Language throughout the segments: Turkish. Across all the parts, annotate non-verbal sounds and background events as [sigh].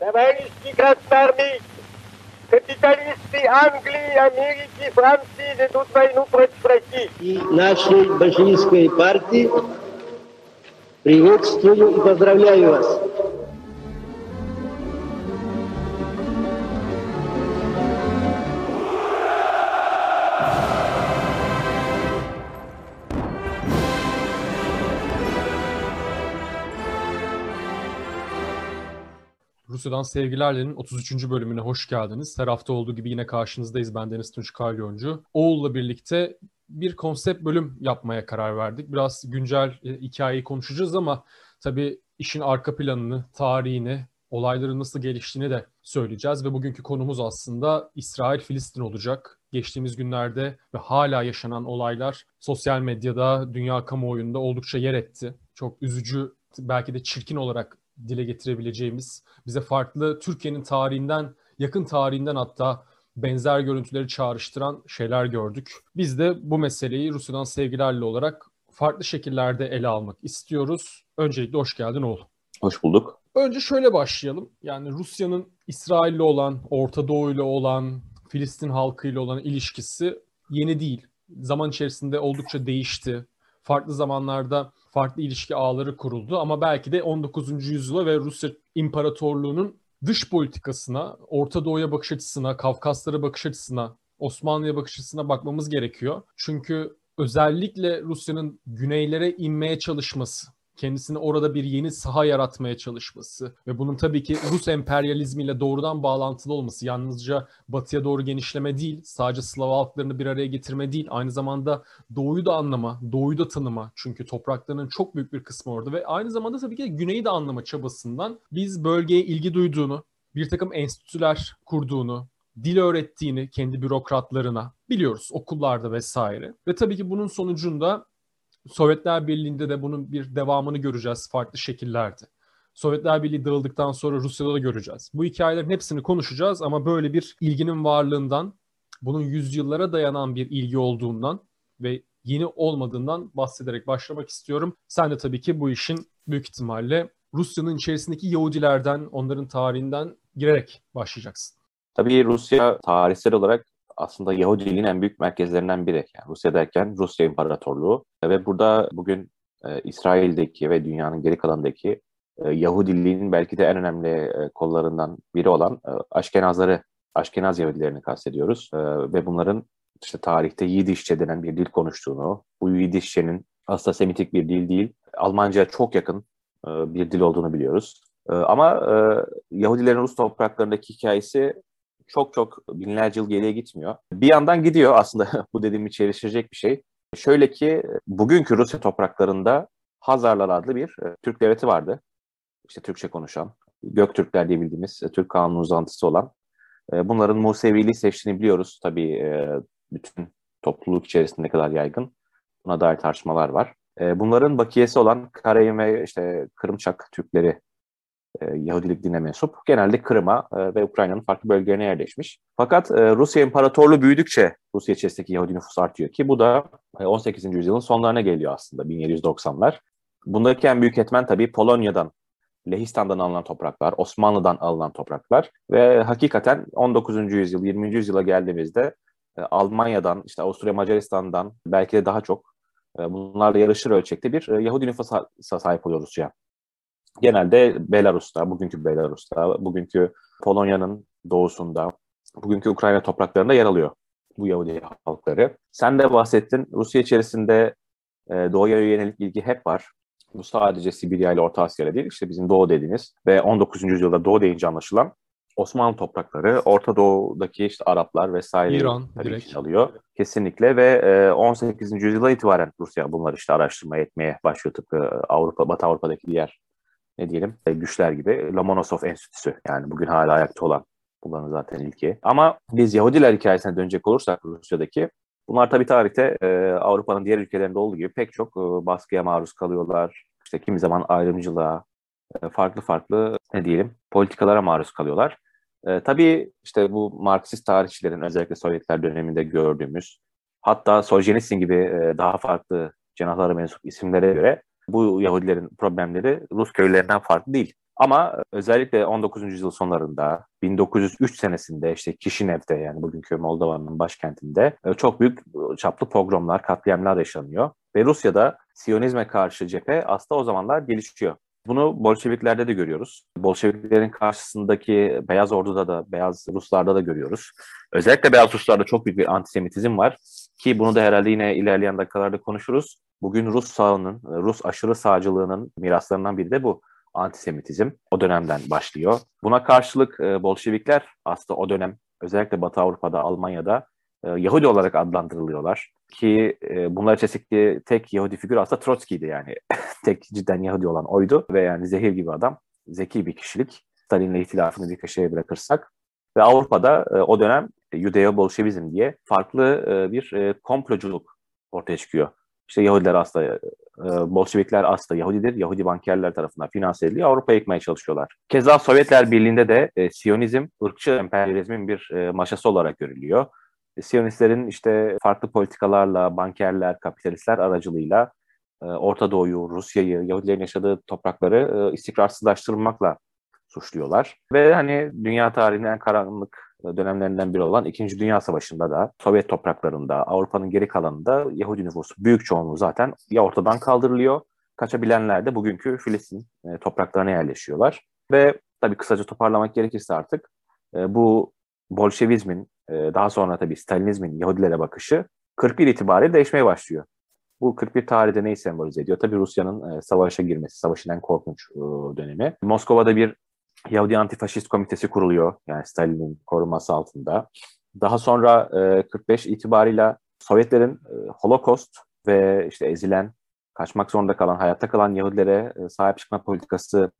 Товарищи красноармейцы, капиталисты Англии, Америки, Франции ведут войну против России. И нашей большевистской партии приветствую и поздравляю вас. Rusya'dan Sevgilerle'nin 33. bölümüne hoş geldiniz. Her hafta olduğu gibi yine karşınızdayız. Ben Deniz Tunç Kalyoncu. Oğul'la birlikte bir konsept bölüm yapmaya karar verdik. Biraz güncel e, hikayeyi konuşacağız ama tabii işin arka planını, tarihini, olayların nasıl geliştiğini de söyleyeceğiz. Ve bugünkü konumuz aslında İsrail-Filistin olacak. Geçtiğimiz günlerde ve hala yaşanan olaylar sosyal medyada, dünya kamuoyunda oldukça yer etti. Çok üzücü, belki de çirkin olarak dile getirebileceğimiz, bize farklı Türkiye'nin tarihinden, yakın tarihinden hatta benzer görüntüleri çağrıştıran şeyler gördük. Biz de bu meseleyi Rusya'dan sevgilerle olarak farklı şekillerde ele almak istiyoruz. Öncelikle hoş geldin oğul. Hoş bulduk. Önce şöyle başlayalım. Yani Rusya'nın İsrail'le olan, Orta Doğu ile olan, Filistin halkıyla olan ilişkisi yeni değil. Zaman içerisinde oldukça değişti. Farklı zamanlarda farklı ilişki ağları kuruldu ama belki de 19. yüzyıla ve Rusya İmparatorluğu'nun dış politikasına, Orta Doğu'ya bakış açısına, Kafkaslara bakış açısına, Osmanlı'ya bakış açısına bakmamız gerekiyor. Çünkü özellikle Rusya'nın güneylere inmeye çalışması, kendisine orada bir yeni saha yaratmaya çalışması ve bunun tabii ki Rus emperyalizmiyle doğrudan bağlantılı olması yalnızca batıya doğru genişleme değil, sadece Slav halklarını bir araya getirme değil, aynı zamanda doğuyu da anlama, doğuyu da tanıma çünkü topraklarının çok büyük bir kısmı orada ve aynı zamanda tabii ki güneyi de anlama çabasından biz bölgeye ilgi duyduğunu, bir takım enstitüler kurduğunu, dil öğrettiğini kendi bürokratlarına biliyoruz okullarda vesaire. Ve tabii ki bunun sonucunda Sovyetler Birliği'nde de bunun bir devamını göreceğiz farklı şekillerde. Sovyetler Birliği dağıldıktan sonra Rusya'da da göreceğiz. Bu hikayelerin hepsini konuşacağız ama böyle bir ilginin varlığından, bunun yüzyıllara dayanan bir ilgi olduğundan ve yeni olmadığından bahsederek başlamak istiyorum. Sen de tabii ki bu işin büyük ihtimalle Rusya'nın içerisindeki Yahudilerden, onların tarihinden girerek başlayacaksın. Tabii Rusya tarihsel olarak aslında Yahudiliğin en büyük merkezlerinden biri. Yani Rusya derken Rusya İmparatorluğu ve burada bugün e, İsrail'deki ve dünyanın geri kalanındaki e, Yahudiliğin belki de en önemli e, kollarından biri olan e, Aşkenazları, Aşkenaz Yahudilerini kastediyoruz. E, ve bunların işte tarihte Yidişçe denen bir dil konuştuğunu, bu Yidişçe'nin aslında Semitik bir dil değil, Almanca'ya çok yakın e, bir dil olduğunu biliyoruz. E, ama e, Yahudilerin Rus topraklarındaki hikayesi çok çok binlerce yıl geriye gitmiyor. Bir yandan gidiyor aslında [laughs] bu dediğimi çelişecek bir şey. Şöyle ki bugünkü Rusya topraklarında Hazarlar adlı bir e, Türk devleti vardı. İşte Türkçe konuşan, Göktürkler diye bildiğimiz e, Türk kanunu uzantısı olan. E, bunların Museviliği seçtiğini biliyoruz. Tabii bütün topluluk içerisinde kadar yaygın. Buna dair tartışmalar var. Bunların bakiyesi olan Karayın ve işte Kırımçak Türkleri e, Yahudilik dine mensup. Genelde Kırım'a e, ve Ukrayna'nın farklı bölgelerine yerleşmiş. Fakat e, Rusya İmparatorluğu büyüdükçe Rusya içerisindeki Yahudi nüfus artıyor ki bu da 18. yüzyılın sonlarına geliyor aslında 1790'lar. Bundaki en büyük etmen tabii Polonya'dan, Lehistan'dan alınan topraklar, Osmanlı'dan alınan topraklar ve hakikaten 19. yüzyıl, 20. yüzyıla geldiğimizde Almanya'dan, işte Avusturya Macaristan'dan belki de daha çok bunlarla yarışır ölçekte bir Yahudi nüfusa sahip oluyor Rusya genelde Belarus'ta, bugünkü Belarus'ta, bugünkü Polonya'nın doğusunda, bugünkü Ukrayna topraklarında yer alıyor bu Yahudi halkları. Sen de bahsettin, Rusya içerisinde e, doğuya yönelik ilgi hep var. Bu sadece Sibirya ile Orta Asya değil, işte bizim Doğu dediğimiz ve 19. yüzyılda Doğu deyince anlaşılan Osmanlı toprakları, Orta Doğu'daki işte Araplar vesaire İran direkt alıyor. Kesinlikle ve 18. yüzyılda itibaren Rusya bunları işte araştırmaya etmeye başlıyor tıpkı Avrupa, Batı Avrupa'daki diğer ne diyelim e, güçler gibi Lomonosov Enstitüsü yani bugün hala ayakta olan bunların zaten ilki. Ama biz Yahudiler hikayesine dönecek olursak Rusya'daki bunlar tabii tarihte e, Avrupa'nın diğer ülkelerinde olduğu gibi pek çok e, baskıya maruz kalıyorlar. İşte kimi zaman ayrımcılığa, e, farklı farklı ne diyelim politikalara maruz kalıyorlar. E, tabii işte bu Marksist tarihçilerin özellikle Sovyetler döneminde gördüğümüz hatta Solzhenitsyn gibi e, daha farklı cenahlara mensup isimlere göre bu Yahudilerin problemleri Rus köylerinden farklı değil. Ama özellikle 19. yüzyıl sonlarında 1903 senesinde işte Kişinev'de yani bugünkü Moldova'nın başkentinde e, çok büyük çaplı pogromlar, katliamlar yaşanıyor. Ve Rusya'da Siyonizme karşı cephe aslında o zamanlar gelişiyor. Bunu Bolşeviklerde de görüyoruz. Bolşeviklerin karşısındaki Beyaz Ordu'da da, Beyaz Ruslarda da görüyoruz. Özellikle Beyaz Ruslarda çok büyük bir antisemitizm var ki bunu da herhalde yine ilerleyen dakikalarda konuşuruz. Bugün Rus sağının, Rus aşırı sağcılığının miraslarından biri de bu antisemitizm. O dönemden başlıyor. Buna karşılık e, Bolşevikler aslında o dönem özellikle Batı Avrupa'da, Almanya'da e, Yahudi olarak adlandırılıyorlar. Ki e, bunlar içerisindeki tek Yahudi figür aslında Trotsky'ydi yani. [laughs] tek cidden Yahudi olan oydu ve yani zehir gibi adam. Zeki bir kişilik. Stalin'le ihtilafını bir köşeye bırakırsak. Ve Avrupa'da e, o dönem Yudeo-Bolşevizm diye farklı e, bir e, komploculuk ortaya çıkıyor. İşte Yahudiler aslında, e, Bolşevikler aslında Yahudidir. Yahudi bankerler tarafından finanse ediliyor. Avrupa'ya yıkmaya çalışıyorlar. Keza Sovyetler Birliği'nde de e, Siyonizm, ırkçı emperyalizmin bir e, maşası olarak görülüyor. E, Siyonistlerin işte farklı politikalarla, bankerler, kapitalistler aracılığıyla e, Orta Doğu'yu, Rusya'yı, Yahudilerin yaşadığı toprakları e, istikrarsızlaştırmakla suçluyorlar. Ve hani dünya tarihinin en karanlık dönemlerinden biri olan İkinci Dünya Savaşı'nda da Sovyet topraklarında, Avrupa'nın geri kalanında Yahudi nüfusu büyük çoğunluğu zaten ya ortadan kaldırılıyor, kaçabilenler de bugünkü Filistin topraklarına yerleşiyorlar. Ve tabii kısaca toparlamak gerekirse artık bu Bolşevizmin ee, daha sonra tabii Stalinizmin Yahudilere bakışı 41 itibariyle değişmeye başlıyor. Bu 41 tarihte neyi sembolize ediyor? Tabii Rusya'nın e, savaşa girmesi, savaşın en korkunç e, dönemi. Moskova'da bir Yahudi Antifaşist Komitesi kuruluyor. Yani Stalin'in koruması altında. Daha sonra 45 e, itibarıyla Sovyetlerin Holocaust ve işte ezilen, kaçmak zorunda kalan, hayatta kalan Yahudilere sahip çıkma politikası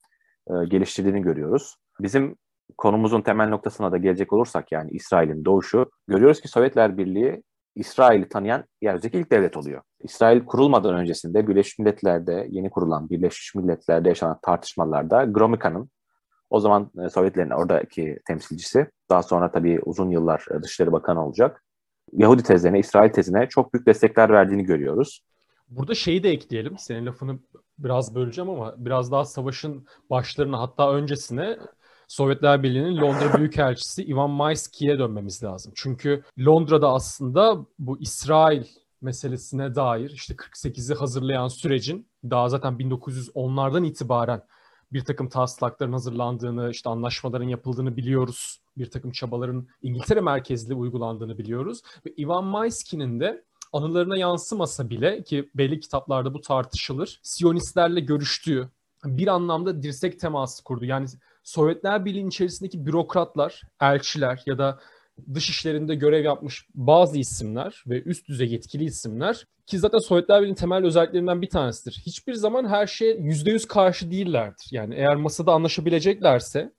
geliştirdiğini görüyoruz. Bizim konumuzun temel noktasına da gelecek olursak yani İsrail'in doğuşu görüyoruz ki Sovyetler Birliği İsrail'i tanıyan yeryüzündeki ilk devlet oluyor. İsrail kurulmadan öncesinde Birleşmiş Milletler'de yeni kurulan Birleşmiş Milletler'de yaşanan tartışmalarda Gromykan'ın o zaman e, Sovyetlerin oradaki temsilcisi daha sonra tabii uzun yıllar e, Dışişleri Bakanı olacak. Yahudi tezlerine, İsrail tezine çok büyük destekler verdiğini görüyoruz. Burada şeyi de ekleyelim. Senin lafını biraz böleceğim ama biraz daha savaşın başlarına hatta öncesine Sovyetler Birliği'nin Londra Büyükelçisi Ivan Mayski'ye dönmemiz lazım. Çünkü Londra'da aslında bu İsrail meselesine dair işte 48'i hazırlayan sürecin daha zaten 1910'lardan itibaren bir takım taslakların hazırlandığını, işte anlaşmaların yapıldığını biliyoruz. Bir takım çabaların İngiltere merkezli uygulandığını biliyoruz. Ve Ivan Mayski'nin de anılarına yansımasa bile ki belli kitaplarda bu tartışılır. Siyonistlerle görüştüğü bir anlamda dirsek teması kurdu. Yani Sovyetler Birliği içerisindeki bürokratlar, elçiler ya da dış işlerinde görev yapmış bazı isimler ve üst düzey yetkili isimler ki zaten Sovyetler Birliği'nin temel özelliklerinden bir tanesidir. Hiçbir zaman her şeye %100 karşı değillerdir. Yani eğer masada anlaşabileceklerse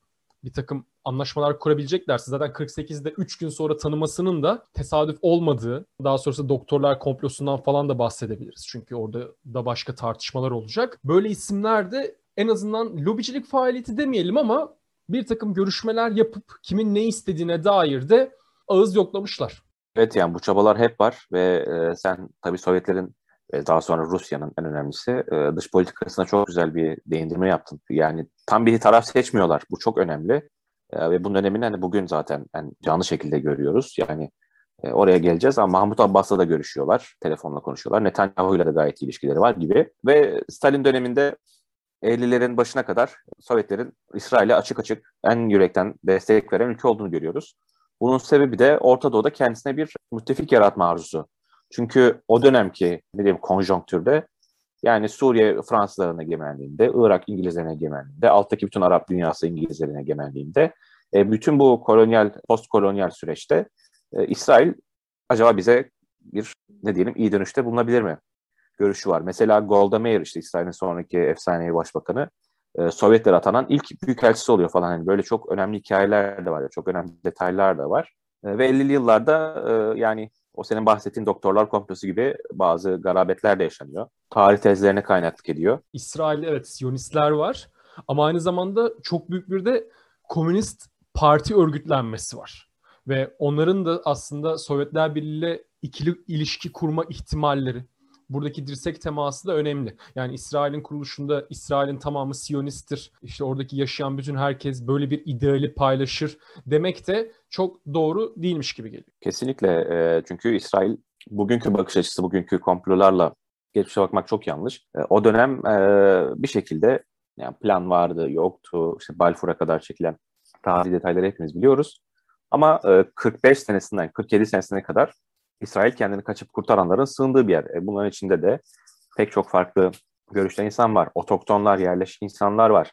bir takım anlaşmalar kurabileceklerse zaten 48'de 3 gün sonra tanımasının da tesadüf olmadığı, daha sonrası doktorlar komplosundan falan da bahsedebiliriz. Çünkü orada da başka tartışmalar olacak. Böyle isimler de en azından lobicilik faaliyeti demeyelim ama bir takım görüşmeler yapıp kimin ne istediğine dair de ağız yoklamışlar. Evet yani bu çabalar hep var ve e, sen tabii Sovyetlerin ve daha sonra Rusya'nın en önemlisi e, dış politikasına çok güzel bir değindirme yaptın. Yani tam bir taraf seçmiyorlar. Bu çok önemli. E, ve bunun önemini hani bugün zaten yani canlı şekilde görüyoruz. Yani e, oraya geleceğiz ama Mahmut Abbas'la da görüşüyorlar. Telefonla konuşuyorlar. Netanyahu'yla da gayet ilişkileri var gibi. Ve Stalin döneminde 50'lerin başına kadar Sovyetlerin İsrail'e açık açık en yürekten destek veren ülke olduğunu görüyoruz. Bunun sebebi de Orta Doğu'da kendisine bir müttefik yaratma arzusu. Çünkü o dönemki ne diyeyim konjonktürde yani Suriye Fransızların egemenliğinde, Irak İngilizlerin egemenliğinde, alttaki bütün Arap dünyası İngilizlerin egemenliğinde e, bütün bu kolonyal, post kolonyal süreçte e, İsrail acaba bize bir ne diyelim iyi dönüşte bulunabilir mi? Görüşü var. Mesela Golda Meir işte İsrail'in sonraki efsanevi başbakanı e, Sovyetlere atanan ilk büyükelçisi oluyor falan. Hani böyle çok önemli hikayeler de var. Çok önemli detaylar da var. E, ve 50'li yıllarda e, yani o senin bahsettiğin doktorlar komplosu gibi bazı garabetler de yaşanıyor. Tarih tezlerine kaynaklık ediyor. İsrail'de evet Siyonistler var. Ama aynı zamanda çok büyük bir de komünist parti örgütlenmesi var. Ve onların da aslında Sovyetler Birliği ile ikili ilişki kurma ihtimalleri buradaki dirsek teması da önemli. Yani İsrail'in kuruluşunda İsrail'in tamamı Siyonisttir. İşte oradaki yaşayan bütün herkes böyle bir ideali paylaşır demek de çok doğru değilmiş gibi geliyor. Kesinlikle. E, çünkü İsrail bugünkü bakış açısı, bugünkü komplolarla geçmişe bakmak çok yanlış. E, o dönem e, bir şekilde yani plan vardı, yoktu. İşte Balfour'a kadar çekilen tarihi detayları hepimiz biliyoruz. Ama e, 45 senesinden 47 senesine kadar İsrail kendini kaçıp kurtaranların sığındığı bir yer. E, bunların içinde de pek çok farklı görüşte insan var. Otoktonlar, yerleşik insanlar var.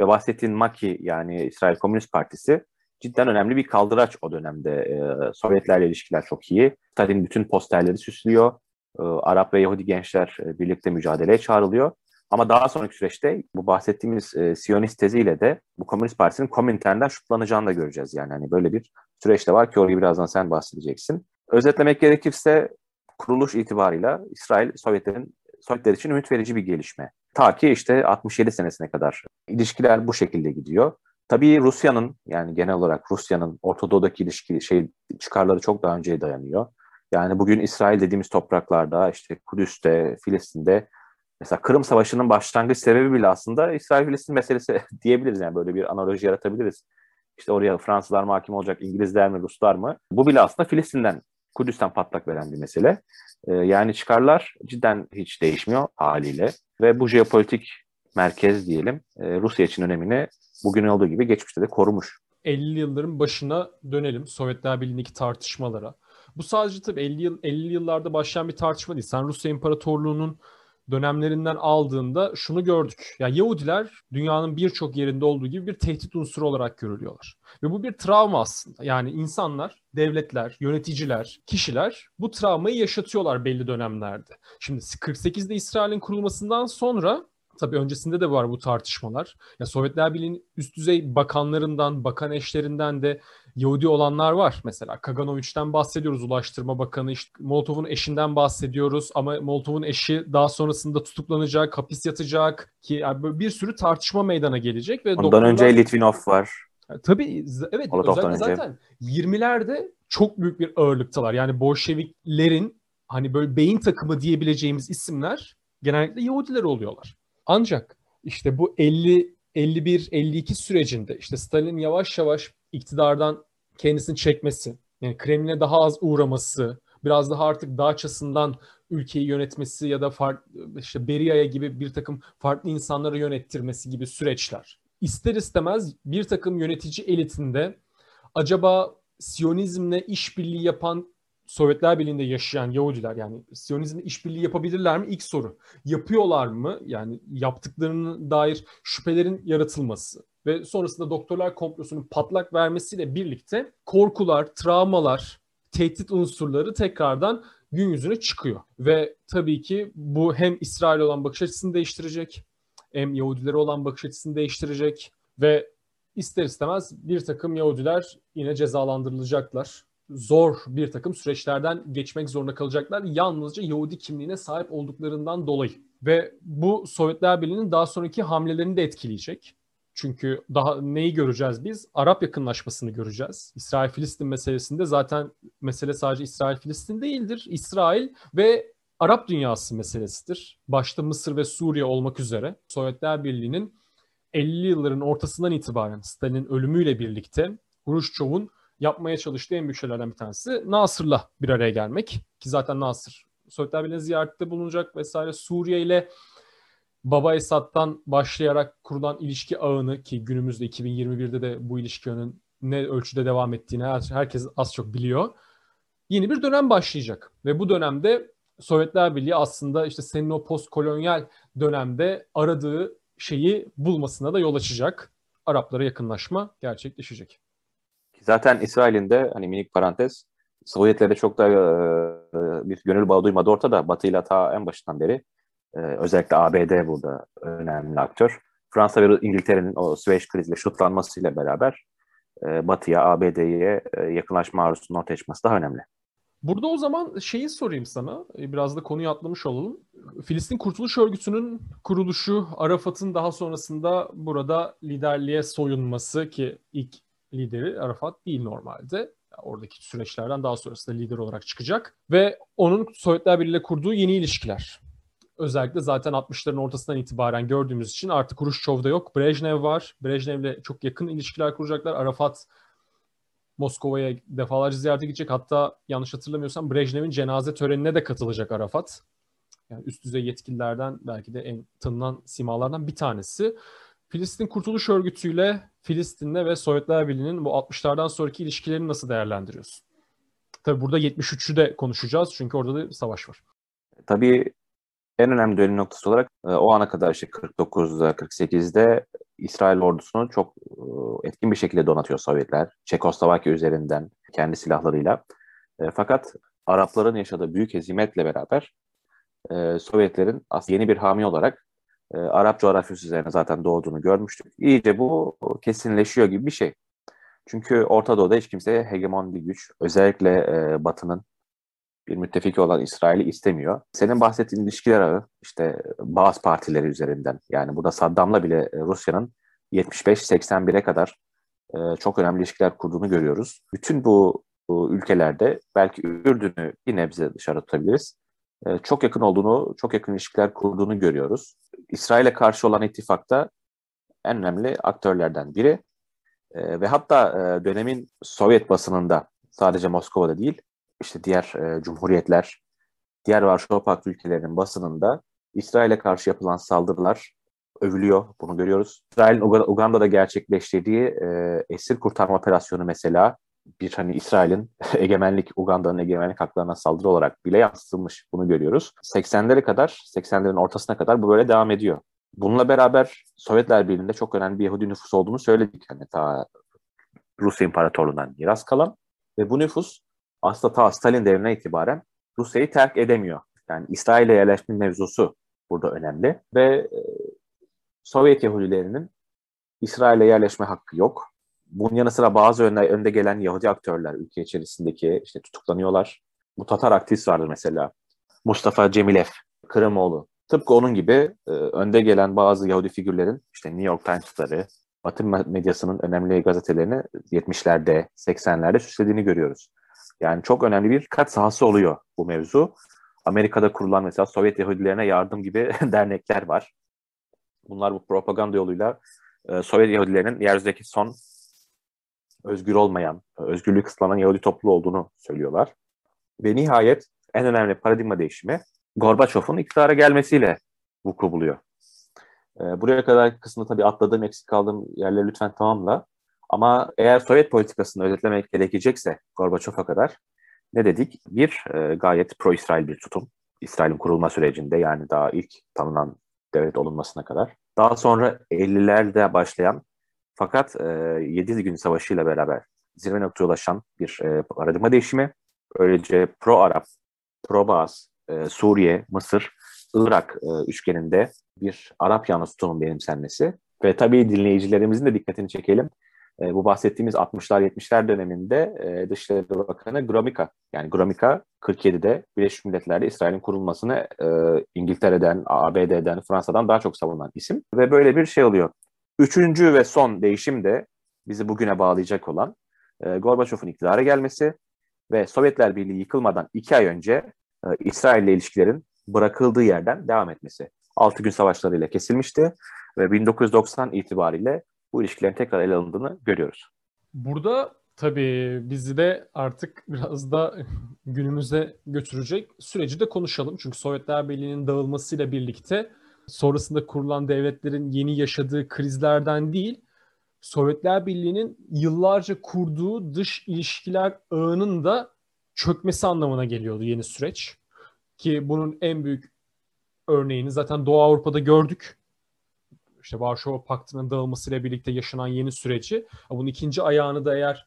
Ve bahsettiğin Maki yani İsrail Komünist Partisi cidden önemli bir kaldıraç o dönemde. E, Sovyetlerle ilişkiler çok iyi. Stalin bütün posterleri süslüyor. E, Arap ve Yahudi gençler e, birlikte mücadeleye çağrılıyor. Ama daha sonraki süreçte bu bahsettiğimiz e, Siyonist teziyle de bu Komünist Partisi'nin Komintern'den şutlanacağını da göreceğiz. Yani hani böyle bir süreç de var ki orayı birazdan sen bahsedeceksin. Özetlemek gerekirse kuruluş itibarıyla İsrail Sovyetlerin Sovyetler için ümit verici bir gelişme. Ta ki işte 67 senesine kadar ilişkiler bu şekilde gidiyor. Tabii Rusya'nın yani genel olarak Rusya'nın Orta ilişki şey çıkarları çok daha önceye dayanıyor. Yani bugün İsrail dediğimiz topraklarda işte Kudüs'te, Filistin'de mesela Kırım Savaşı'nın başlangıç sebebi bile aslında İsrail-Filistin meselesi [laughs] diyebiliriz yani böyle bir analoji yaratabiliriz. İşte oraya Fransızlar mı hakim olacak, İngilizler mi, Ruslar mı? Bu bile aslında Filistin'den, Kudüs'ten patlak veren bir mesele. Ee, yani çıkarlar cidden hiç değişmiyor haliyle. Ve bu jeopolitik merkez diyelim e, Rusya için önemini bugün olduğu gibi geçmişte de korumuş. 50 yılların başına dönelim Sovyetler Birliği'ndeki tartışmalara. Bu sadece tabii 50, yıl, 50 yıllarda başlayan bir tartışma değil. Sen Rusya İmparatorluğu'nun dönemlerinden aldığında şunu gördük. Ya Yahudiler dünyanın birçok yerinde olduğu gibi bir tehdit unsuru olarak görülüyorlar. Ve bu bir travma aslında. Yani insanlar, devletler, yöneticiler, kişiler bu travmayı yaşatıyorlar belli dönemlerde. Şimdi 48'de İsrail'in kurulmasından sonra Tabii öncesinde de var bu tartışmalar. Ya Sovyetler Birliği'nin üst düzey bakanlarından, bakan eşlerinden de Yahudi olanlar var. Mesela Kaganoviç'ten bahsediyoruz Ulaştırma Bakanı. İşte Molotov'un eşinden bahsediyoruz ama Molotov'un eşi daha sonrasında tutuklanacak, hapis yatacak ki yani bir sürü tartışma meydana gelecek ve Ondan doktorlar... önce Litvinov var. Tabii evet Molotov'dan özellikle önce. zaten 20'lerde çok büyük bir ağırlıktalar. Yani Bolşeviklerin hani böyle beyin takımı diyebileceğimiz isimler genellikle Yahudiler oluyorlar. Ancak işte bu 50 51 52 sürecinde işte Stalin yavaş yavaş iktidardan kendisini çekmesi, yani Kremlin'e daha az uğraması, biraz daha artık dağçasından ülkeyi yönetmesi ya da farklı, işte Beria'ya gibi bir takım farklı insanları yönettirmesi gibi süreçler. İster istemez bir takım yönetici elitinde acaba Siyonizmle işbirliği yapan Sovyetler Birliği'nde yaşayan Yahudiler yani Siyonizmle işbirliği yapabilirler mi? İlk soru. Yapıyorlar mı? Yani yaptıklarına dair şüphelerin yaratılması ve sonrasında doktorlar komplosunun patlak vermesiyle birlikte korkular, travmalar, tehdit unsurları tekrardan gün yüzüne çıkıyor. Ve tabii ki bu hem İsrail olan bakış açısını değiştirecek, hem Yahudilere olan bakış açısını değiştirecek ve ister istemez bir takım Yahudiler yine cezalandırılacaklar zor bir takım süreçlerden geçmek zorunda kalacaklar. Yalnızca Yahudi kimliğine sahip olduklarından dolayı. Ve bu Sovyetler Birliği'nin daha sonraki hamlelerini de etkileyecek. Çünkü daha neyi göreceğiz biz? Arap yakınlaşmasını göreceğiz. İsrail-Filistin meselesinde zaten mesele sadece İsrail-Filistin değildir. İsrail ve Arap dünyası meselesidir. Başta Mısır ve Suriye olmak üzere Sovyetler Birliği'nin 50 yılların ortasından itibaren Stalin'in ölümüyle birlikte Hruşçov'un yapmaya çalıştığı en büyük şeylerden bir tanesi Nasır'la bir araya gelmek. Ki zaten Nasır Sovyetler Birliği'ne ziyarette bulunacak vesaire. Suriye ile Baba Esad'dan başlayarak kurulan ilişki ağını ki günümüzde 2021'de de bu ilişkinin ne ölçüde devam ettiğini herkes az çok biliyor. Yeni bir dönem başlayacak ve bu dönemde Sovyetler Birliği aslında işte senin o postkolonyal dönemde aradığı şeyi bulmasına da yol açacak. Araplara yakınlaşma gerçekleşecek. Zaten İsrail'in de hani minik parantez Sovyetlere çok da e, bir gönül bağı duymadı ortada. Batı ile ta en başından beri e, özellikle ABD burada önemli aktör. Fransa ve İngiltere'nin o Süveyş kriziyle şutlanmasıyla beraber e, Batı'ya, ABD'ye e, yakınlaşma arzusunun ortaya çıkması daha önemli. Burada o zaman şeyi sorayım sana. E, biraz da konuyu atlamış olalım. Filistin Kurtuluş Örgütü'nün kuruluşu, Arafat'ın daha sonrasında burada liderliğe soyunması ki ilk lideri Arafat değil normalde. oradaki süreçlerden daha sonrasında lider olarak çıkacak. Ve onun Sovyetler Birliği ile kurduğu yeni ilişkiler. Özellikle zaten 60'ların ortasından itibaren gördüğümüz için artık Khrushchev'da yok. Brejnev var. Brejnev'le çok yakın ilişkiler kuracaklar. Arafat Moskova'ya defalarca ziyarete gidecek. Hatta yanlış hatırlamıyorsam Brejnev'in cenaze törenine de katılacak Arafat. Yani üst düzey yetkililerden belki de en tanınan simalardan bir tanesi. Filistin Kurtuluş Örgütü ile Filistin'le ve Sovyetler Birliği'nin bu 60'lardan sonraki ilişkilerini nasıl değerlendiriyorsun? Tabii burada 73'ü de konuşacağız çünkü orada da savaş var. Tabii en önemli dönüm noktası olarak e, o ana kadar işte 49'da 48'de İsrail ordusunu çok e, etkin bir şekilde donatıyor Sovyetler. Çekoslovakya üzerinden kendi silahlarıyla. E, fakat Arapların yaşadığı büyük hezimetle beraber Sovyetlerin yeni bir hami olarak Arap coğrafyası üzerine zaten doğduğunu görmüştük. İyice bu kesinleşiyor gibi bir şey. Çünkü Orta Doğu'da hiç kimse hegemon bir güç, özellikle Batı'nın bir müttefiki olan İsrail'i istemiyor. Senin bahsettiğin ilişkiler ağı işte bazı partileri üzerinden yani burada Saddam'la bile e, Rusya'nın 75-81'e kadar e, çok önemli ilişkiler kurduğunu görüyoruz. Bütün bu, ülkelerde belki Ürdün'ü bir nebze dışarı tutabiliriz. E, çok yakın olduğunu, çok yakın ilişkiler kurduğunu görüyoruz. İsrail'e karşı olan ittifakta en önemli aktörlerden biri. Ve hatta dönemin Sovyet basınında sadece Moskova'da değil işte diğer e, cumhuriyetler, diğer Varşova Paktı ülkelerinin basınında İsrail'e karşı yapılan saldırılar övülüyor. Bunu görüyoruz. İsrail'in Uganda'da gerçekleştirdiği e, esir kurtarma operasyonu mesela bir hani İsrail'in [laughs] egemenlik, Uganda'nın egemenlik haklarına saldırı olarak bile yansıtılmış. Bunu görüyoruz. 80'lere kadar, 80'lerin ortasına kadar bu böyle devam ediyor. Bununla beraber Sovyetler Birliği'nde çok önemli bir Yahudi nüfus olduğunu söyledik. Hani ta Rusya İmparatorluğu'ndan miras kalan ve bu nüfus aslında ta Stalin devrine itibaren Rusya'yı terk edemiyor. Yani İsrail'e yerleşme mevzusu burada önemli ve e, Sovyet Yahudilerinin İsrail'e yerleşme hakkı yok. Bunun yanı sıra bazı önde, önde gelen Yahudi aktörler ülke içerisindeki işte tutuklanıyorlar. Bu Tatar aktivist vardır mesela. Mustafa Cemilev, Kırımoğlu. Tıpkı onun gibi e, önde gelen bazı Yahudi figürlerin işte New York Times'ları, Batı medyasının önemli gazetelerini 70'lerde, 80'lerde süslediğini görüyoruz. Yani çok önemli bir kat sahası oluyor bu mevzu. Amerika'da kurulan mesela Sovyet Yahudilerine yardım gibi [laughs] dernekler var. Bunlar bu propaganda yoluyla e, Sovyet Yahudilerinin yeryüzündeki son özgür olmayan, özgürlüğü kısıtlanan Yahudi topluluğu olduğunu söylüyorlar. Ve nihayet en önemli paradigma değişimi Gorbaçov'un iktidara gelmesiyle vuku buluyor. E, buraya kadar kısmında tabii atladığım, eksik kaldığım yerleri lütfen tamamla. Ama eğer Sovyet politikasını özetlemek gerekecekse Gorbaçov'a kadar ne dedik? Bir, e, gayet pro-İsrail bir tutum. İsrail'in kurulma sürecinde yani daha ilk tanınan devlet olunmasına kadar. Daha sonra 50'lerde başlayan fakat e, 7 gün savaşıyla beraber zirve noktaya ulaşan bir e, paradigma değişimi. Öylece pro-Arap, pro-Bağız, e, Suriye, Mısır, Irak e, üçgeninde bir Arap yanlısı tutumun benimsenmesi ve tabii dinleyicilerimizin de dikkatini çekelim. E, bu bahsettiğimiz 60'lar 70'ler döneminde e, Dışişleri Bakanı Gromyka yani Gromyka 47'de Birleşmiş Milletler'de İsrail'in kurulmasını e, İngiltere'den, ABD'den, Fransa'dan daha çok savunan isim ve böyle bir şey oluyor. Üçüncü ve son değişim de bizi bugüne bağlayacak olan e, Gorbaçov'un iktidara gelmesi ve Sovyetler Birliği yıkılmadan iki ay önce e, İsrail ile ilişkilerin bırakıldığı yerden devam etmesi. Altı gün savaşlarıyla kesilmişti ve 1990 itibariyle bu ilişkilerin tekrar ele alındığını görüyoruz. Burada tabii bizi de artık biraz da [laughs] günümüze götürecek süreci de konuşalım. Çünkü Sovyetler Birliği'nin dağılmasıyla birlikte sonrasında kurulan devletlerin yeni yaşadığı krizlerden değil, Sovyetler Birliği'nin yıllarca kurduğu dış ilişkiler ağının da çökmesi anlamına geliyordu yeni süreç. Ki bunun en büyük örneğini zaten Doğu Avrupa'da gördük işte Varşova Paktı'nın dağılmasıyla birlikte yaşanan yeni süreci. Bunun ikinci ayağını da eğer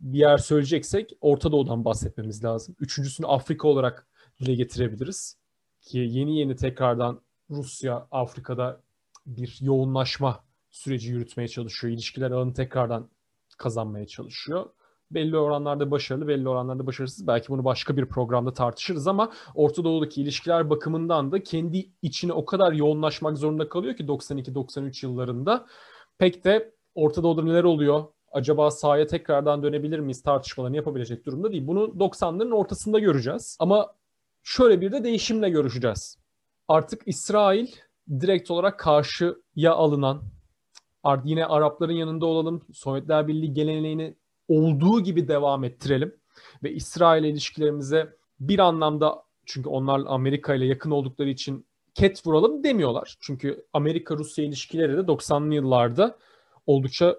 bir yer söyleyeceksek Orta Doğu'dan bahsetmemiz lazım. Üçüncüsünü Afrika olarak dile getirebiliriz. Ki yeni yeni tekrardan Rusya Afrika'da bir yoğunlaşma süreci yürütmeye çalışıyor. İlişkiler ağını tekrardan kazanmaya çalışıyor belli oranlarda başarılı, belli oranlarda başarısız. Belki bunu başka bir programda tartışırız ama Orta Doğu'daki ilişkiler bakımından da kendi içine o kadar yoğunlaşmak zorunda kalıyor ki 92-93 yıllarında. Pek de Orta Doğu'da neler oluyor? acaba sahaya tekrardan dönebilir miyiz tartışmalarını yapabilecek durumda değil. Bunu 90'ların ortasında göreceğiz. Ama şöyle bir de değişimle görüşeceğiz. Artık İsrail direkt olarak karşıya alınan yine Arapların yanında olalım. Sovyetler Birliği geleneğini olduğu gibi devam ettirelim. Ve İsrail ilişkilerimize bir anlamda çünkü onlar Amerika ile yakın oldukları için ket vuralım demiyorlar. Çünkü Amerika-Rusya ilişkileri de 90'lı yıllarda oldukça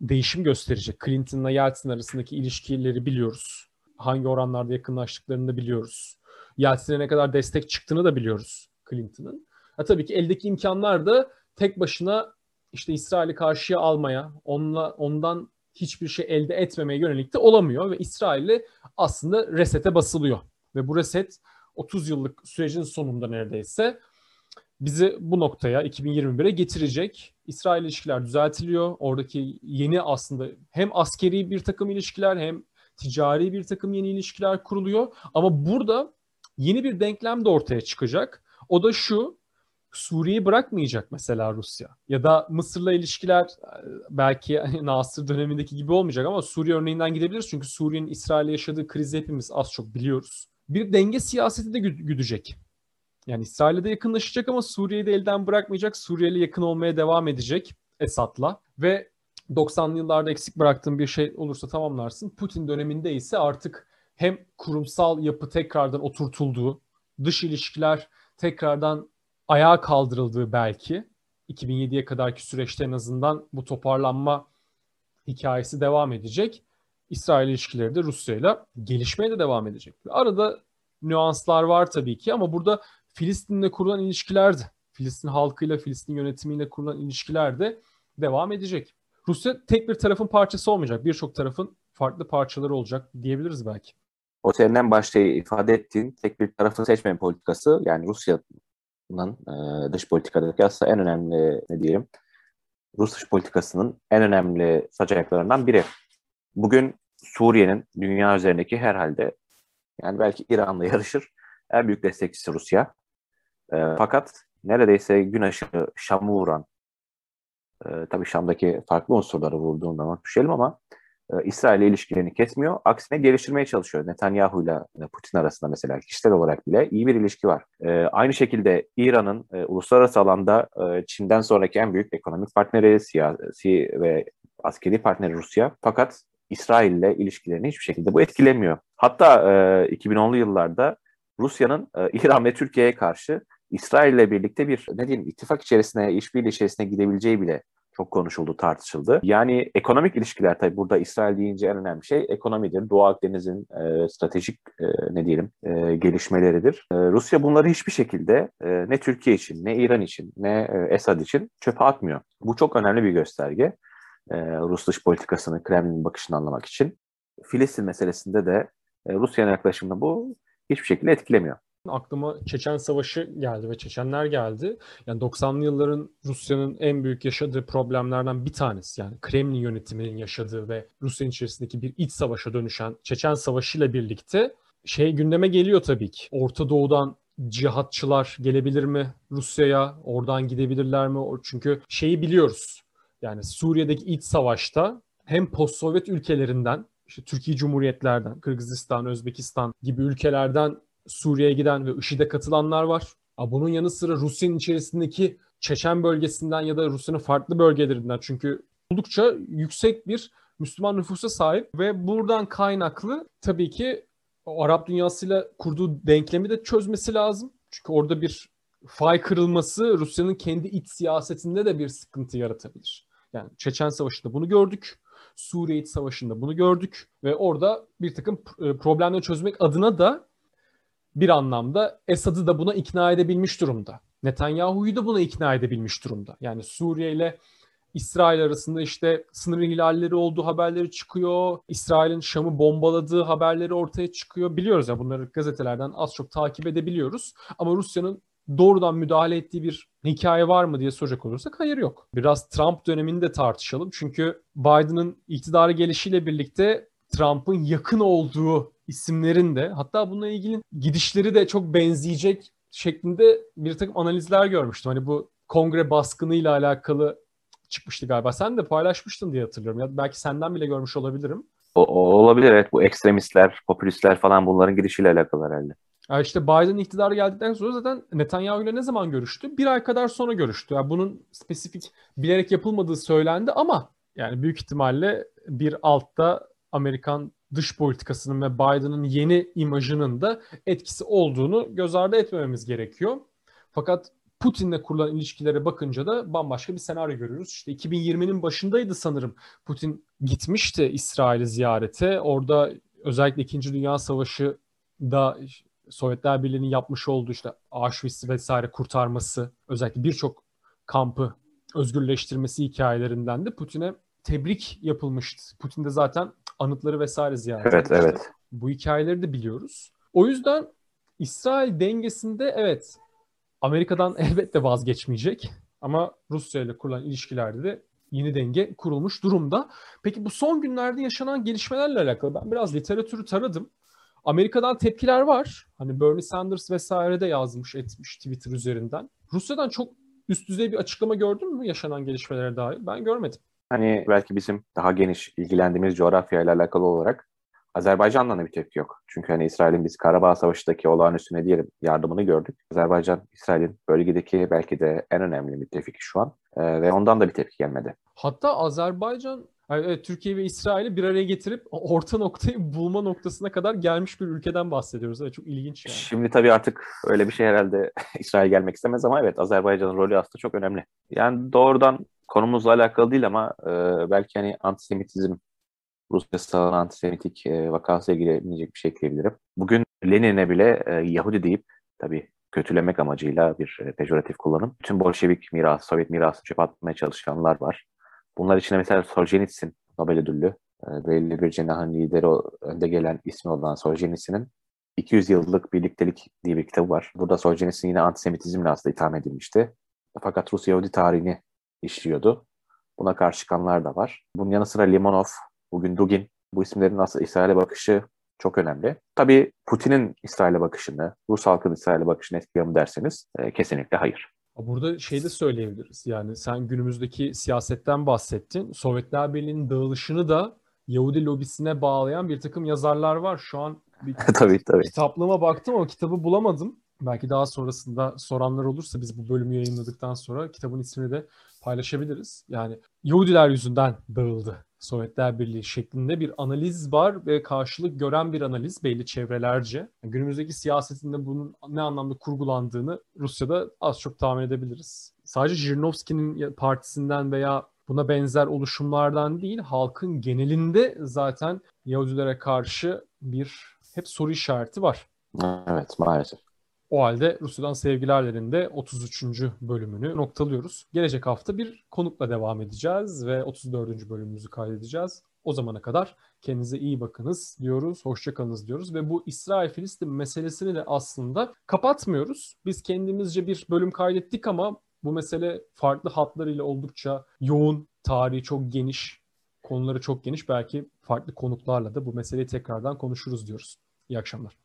değişim gösterecek. Clinton'la Yeltsin arasındaki ilişkileri biliyoruz. Hangi oranlarda yakınlaştıklarını da biliyoruz. Yeltsin'e ne kadar destek çıktığını da biliyoruz Clinton'ın. Ha, tabii ki eldeki imkanlar da tek başına işte İsrail'i karşıya almaya, onunla ondan hiçbir şey elde etmemeye yönelik de olamıyor ve İsrail'i aslında resete basılıyor. Ve bu reset 30 yıllık sürecin sonunda neredeyse bizi bu noktaya 2021'e getirecek. İsrail ilişkiler düzeltiliyor. Oradaki yeni aslında hem askeri bir takım ilişkiler hem ticari bir takım yeni ilişkiler kuruluyor. Ama burada yeni bir denklem de ortaya çıkacak. O da şu, Suriye'yi bırakmayacak mesela Rusya. Ya da Mısır'la ilişkiler e, belki [laughs] Nasır dönemindeki gibi olmayacak ama Suriye örneğinden gidebiliriz. Çünkü Suriye'nin İsrail'le yaşadığı krizi hepimiz az çok biliyoruz. Bir denge siyaseti de güdecek. Yani İsrail'e de yakınlaşacak ama Suriye'yi de elden bırakmayacak. Suriye'yle yakın olmaya devam edecek Esad'la. Ve 90'lı yıllarda eksik bıraktığım bir şey olursa tamamlarsın. Putin döneminde ise artık hem kurumsal yapı tekrardan oturtulduğu, dış ilişkiler tekrardan ayağa kaldırıldığı belki 2007'ye kadarki süreçte en azından bu toparlanma hikayesi devam edecek. İsrail ilişkileri de Rusya ile gelişmeye de devam edecek. Arada nüanslar var tabii ki ama burada Filistin'le kurulan ilişkiler de, Filistin halkıyla, Filistin yönetimiyle kurulan ilişkiler de devam edecek. Rusya tek bir tarafın parçası olmayacak. Birçok tarafın farklı parçaları olacak diyebiliriz belki. O senin en başta ifade ettiğin tek bir tarafı seçmeyen politikası yani Rusya e, dış politikadaki aslında en önemli ne diyelim Rus dış politikasının en önemli saç ayaklarından biri. Bugün Suriye'nin dünya üzerindeki herhalde yani belki İran'la yarışır en büyük destekçisi Rusya. E, fakat neredeyse gün aşırı Şam'ı vuran e, tabii Şam'daki farklı unsurları vurduğundan düşelim ama e, İsrail ile ilişkilerini kesmiyor. Aksine geliştirmeye çalışıyor. Netanyahu ile Putin arasında mesela kişisel olarak bile iyi bir ilişki var. E, aynı şekilde İran'ın e, uluslararası alanda e, Çin'den sonraki en büyük ekonomik partneri, siyasi ve askeri partneri Rusya. Fakat İsrail ile ilişkilerini hiçbir şekilde bu etkilemiyor. Hatta e, 2010'lu yıllarda Rusya'nın e, [laughs] İran ve Türkiye'ye karşı İsrail ile birlikte bir ne diyeyim ittifak içerisine, işbirliği içerisine gidebileceği bile çok konuşuldu, tartışıldı. Yani ekonomik ilişkiler tabii burada İsrail deyince en önemli şey ekonomidir. Doğu Akdeniz'in e, stratejik e, ne diyelim e, gelişmeleridir. E, Rusya bunları hiçbir şekilde e, ne Türkiye için, ne İran için, ne e, Esad için çöpe atmıyor. Bu çok önemli bir gösterge. E, Rus dış politikasını, Kremlin bakışını anlamak için. Filistin meselesinde de e, Rusya'nın yaklaşımını bu hiçbir şekilde etkilemiyor aklıma Çeçen Savaşı geldi ve Çeçenler geldi. Yani 90'lı yılların Rusya'nın en büyük yaşadığı problemlerden bir tanesi. Yani Kremlin yönetiminin yaşadığı ve Rusya'nın içerisindeki bir iç savaşa dönüşen Çeçen Savaşı ile birlikte şey gündeme geliyor tabii ki. Orta Doğu'dan cihatçılar gelebilir mi Rusya'ya? Oradan gidebilirler mi? Çünkü şeyi biliyoruz. Yani Suriye'deki iç savaşta hem post-Sovyet ülkelerinden işte Türkiye Cumhuriyetlerden, Kırgızistan, Özbekistan gibi ülkelerden Suriye'ye giden ve IŞİD'e katılanlar var. Bunun yanı sıra Rusya'nın içerisindeki Çeçen bölgesinden ya da Rusya'nın farklı bölgelerinden çünkü oldukça yüksek bir Müslüman nüfusa sahip ve buradan kaynaklı tabii ki Arap dünyasıyla kurduğu denklemi de çözmesi lazım. Çünkü orada bir fay kırılması Rusya'nın kendi iç siyasetinde de bir sıkıntı yaratabilir. Yani Çeçen Savaşı'nda bunu gördük. Suriye İç Savaşı'nda bunu gördük ve orada bir takım e, problemleri çözmek adına da bir anlamda Esad'ı da buna ikna edebilmiş durumda. Netanyahu'yu da buna ikna edebilmiş durumda. Yani Suriye ile İsrail arasında işte sınır ihlalleri olduğu haberleri çıkıyor. İsrail'in Şam'ı bombaladığı haberleri ortaya çıkıyor. Biliyoruz ya bunları gazetelerden az çok takip edebiliyoruz. Ama Rusya'nın doğrudan müdahale ettiği bir hikaye var mı diye soracak olursak hayır yok. Biraz Trump dönemini de tartışalım. Çünkü Biden'ın iktidara gelişiyle birlikte Trump'ın yakın olduğu isimlerin de hatta bununla ilgili gidişleri de çok benzeyecek şeklinde bir takım analizler görmüştüm. Hani bu kongre baskınıyla alakalı çıkmıştı galiba. Sen de paylaşmıştın diye hatırlıyorum. Ya belki senden bile görmüş olabilirim. O, o olabilir evet bu ekstremistler, popülistler falan bunların girişiyle alakalı herhalde. Ya işte Biden iktidara geldikten sonra zaten Netanyahu ile ne zaman görüştü? Bir ay kadar sonra görüştü. Yani bunun spesifik bilerek yapılmadığı söylendi ama yani büyük ihtimalle bir altta Amerikan dış politikasının ve Biden'ın yeni imajının da etkisi olduğunu göz ardı etmememiz gerekiyor. Fakat Putin'le kurulan ilişkilere bakınca da bambaşka bir senaryo görüyoruz. İşte 2020'nin başındaydı sanırım Putin gitmişti İsrail'i ziyarete. Orada özellikle 2. Dünya Savaşı da Sovyetler Birliği'nin yapmış olduğu işte Auschwitz vesaire kurtarması, özellikle birçok kampı özgürleştirmesi hikayelerinden de Putin'e tebrik yapılmıştı. Putin de zaten anıtları vesaire ziyaret Evet, etmişti. evet. Bu hikayeleri de biliyoruz. O yüzden İsrail dengesinde evet Amerika'dan [laughs] elbette vazgeçmeyecek ama Rusya ile kurulan ilişkilerde de yeni denge kurulmuş durumda. Peki bu son günlerde yaşanan gelişmelerle alakalı ben biraz literatürü taradım. Amerika'dan tepkiler var. Hani Bernie Sanders vesaire de yazmış etmiş Twitter üzerinden. Rusya'dan çok üst düzey bir açıklama gördün mü yaşanan gelişmelere dair? Ben görmedim. Hani belki bizim daha geniş ilgilendiğimiz coğrafyayla alakalı olarak Azerbaycan'dan da bir tepki yok. Çünkü hani İsrail'in biz Karabağ Savaşı'ndaki olağanüstü ne diyelim yardımını gördük. Azerbaycan, İsrail'in bölgedeki belki de en önemli müttefiki şu an. Ee, ve ondan da bir tepki gelmedi. Hatta Azerbaycan yani evet, Türkiye ve İsrail'i bir araya getirip [laughs] orta noktayı bulma noktasına kadar gelmiş bir ülkeden bahsediyoruz. Evet, çok ilginç yani. Şimdi tabii artık öyle bir şey herhalde [laughs] İsrail gelmek istemez ama evet Azerbaycan'ın rolü aslında çok önemli. Yani doğrudan konumuzla alakalı değil ama e, belki hani antisemitizm, Rusya sağlanan antisemitik e, vakasıyla ilgilenecek bir şey ekleyebilirim. Bugün Lenin'e bile e, Yahudi deyip tabii kötülemek amacıyla bir e, pejoratif kullanım. Bütün Bolşevik mirası, Sovyet mirasını çöpe atmaya çalışanlar var. Bunlar içinde mesela Solzhenitsyn, Nobel ödüllü, e, belli bir cenahın lideri o- önde gelen ismi olan Solzhenitsyn'in 200 yıllık birliktelik diye bir kitabı var. Burada Solzhenitsyn yine antisemitizmle aslında itham edilmişti. Fakat Rus Yahudi tarihini işliyordu. Buna karşı çıkanlar da var. Bunun yanı sıra Limonov, bugün Dugin, bu isimlerin aslında İsrail'e bakışı çok önemli. Tabii Putin'in İsrail'e bakışını, Rus halkının İsrail'e bakışını etkiliyor mu derseniz e, kesinlikle hayır. Burada şey de söyleyebiliriz. Yani sen günümüzdeki siyasetten bahsettin. Sovyetler Birliği'nin dağılışını da Yahudi lobisine bağlayan bir takım yazarlar var. Şu an bir [laughs] tabii tabii. kitaplığıma baktım ama kitabı bulamadım. Belki daha sonrasında soranlar olursa biz bu bölümü yayınladıktan sonra kitabın ismini de paylaşabiliriz. Yani Yahudiler yüzünden dağıldı Sovyetler Birliği şeklinde bir analiz var ve karşılık gören bir analiz belli çevrelerce. Yani günümüzdeki siyasetinde bunun ne anlamda kurgulandığını Rusya'da az çok tahmin edebiliriz. Sadece Jirinovski'nin partisinden veya buna benzer oluşumlardan değil, halkın genelinde zaten Yahudilere karşı bir hep soru işareti var. Evet maalesef. O halde Rusya'dan Sevgilerler'in de 33. bölümünü noktalıyoruz. Gelecek hafta bir konukla devam edeceğiz ve 34. bölümümüzü kaydedeceğiz. O zamana kadar kendinize iyi bakınız diyoruz, hoşçakalınız diyoruz ve bu İsrail-Filistin meselesini de aslında kapatmıyoruz. Biz kendimizce bir bölüm kaydettik ama bu mesele farklı hatlarıyla oldukça yoğun, tarihi çok geniş, konuları çok geniş. Belki farklı konuklarla da bu meseleyi tekrardan konuşuruz diyoruz. İyi akşamlar.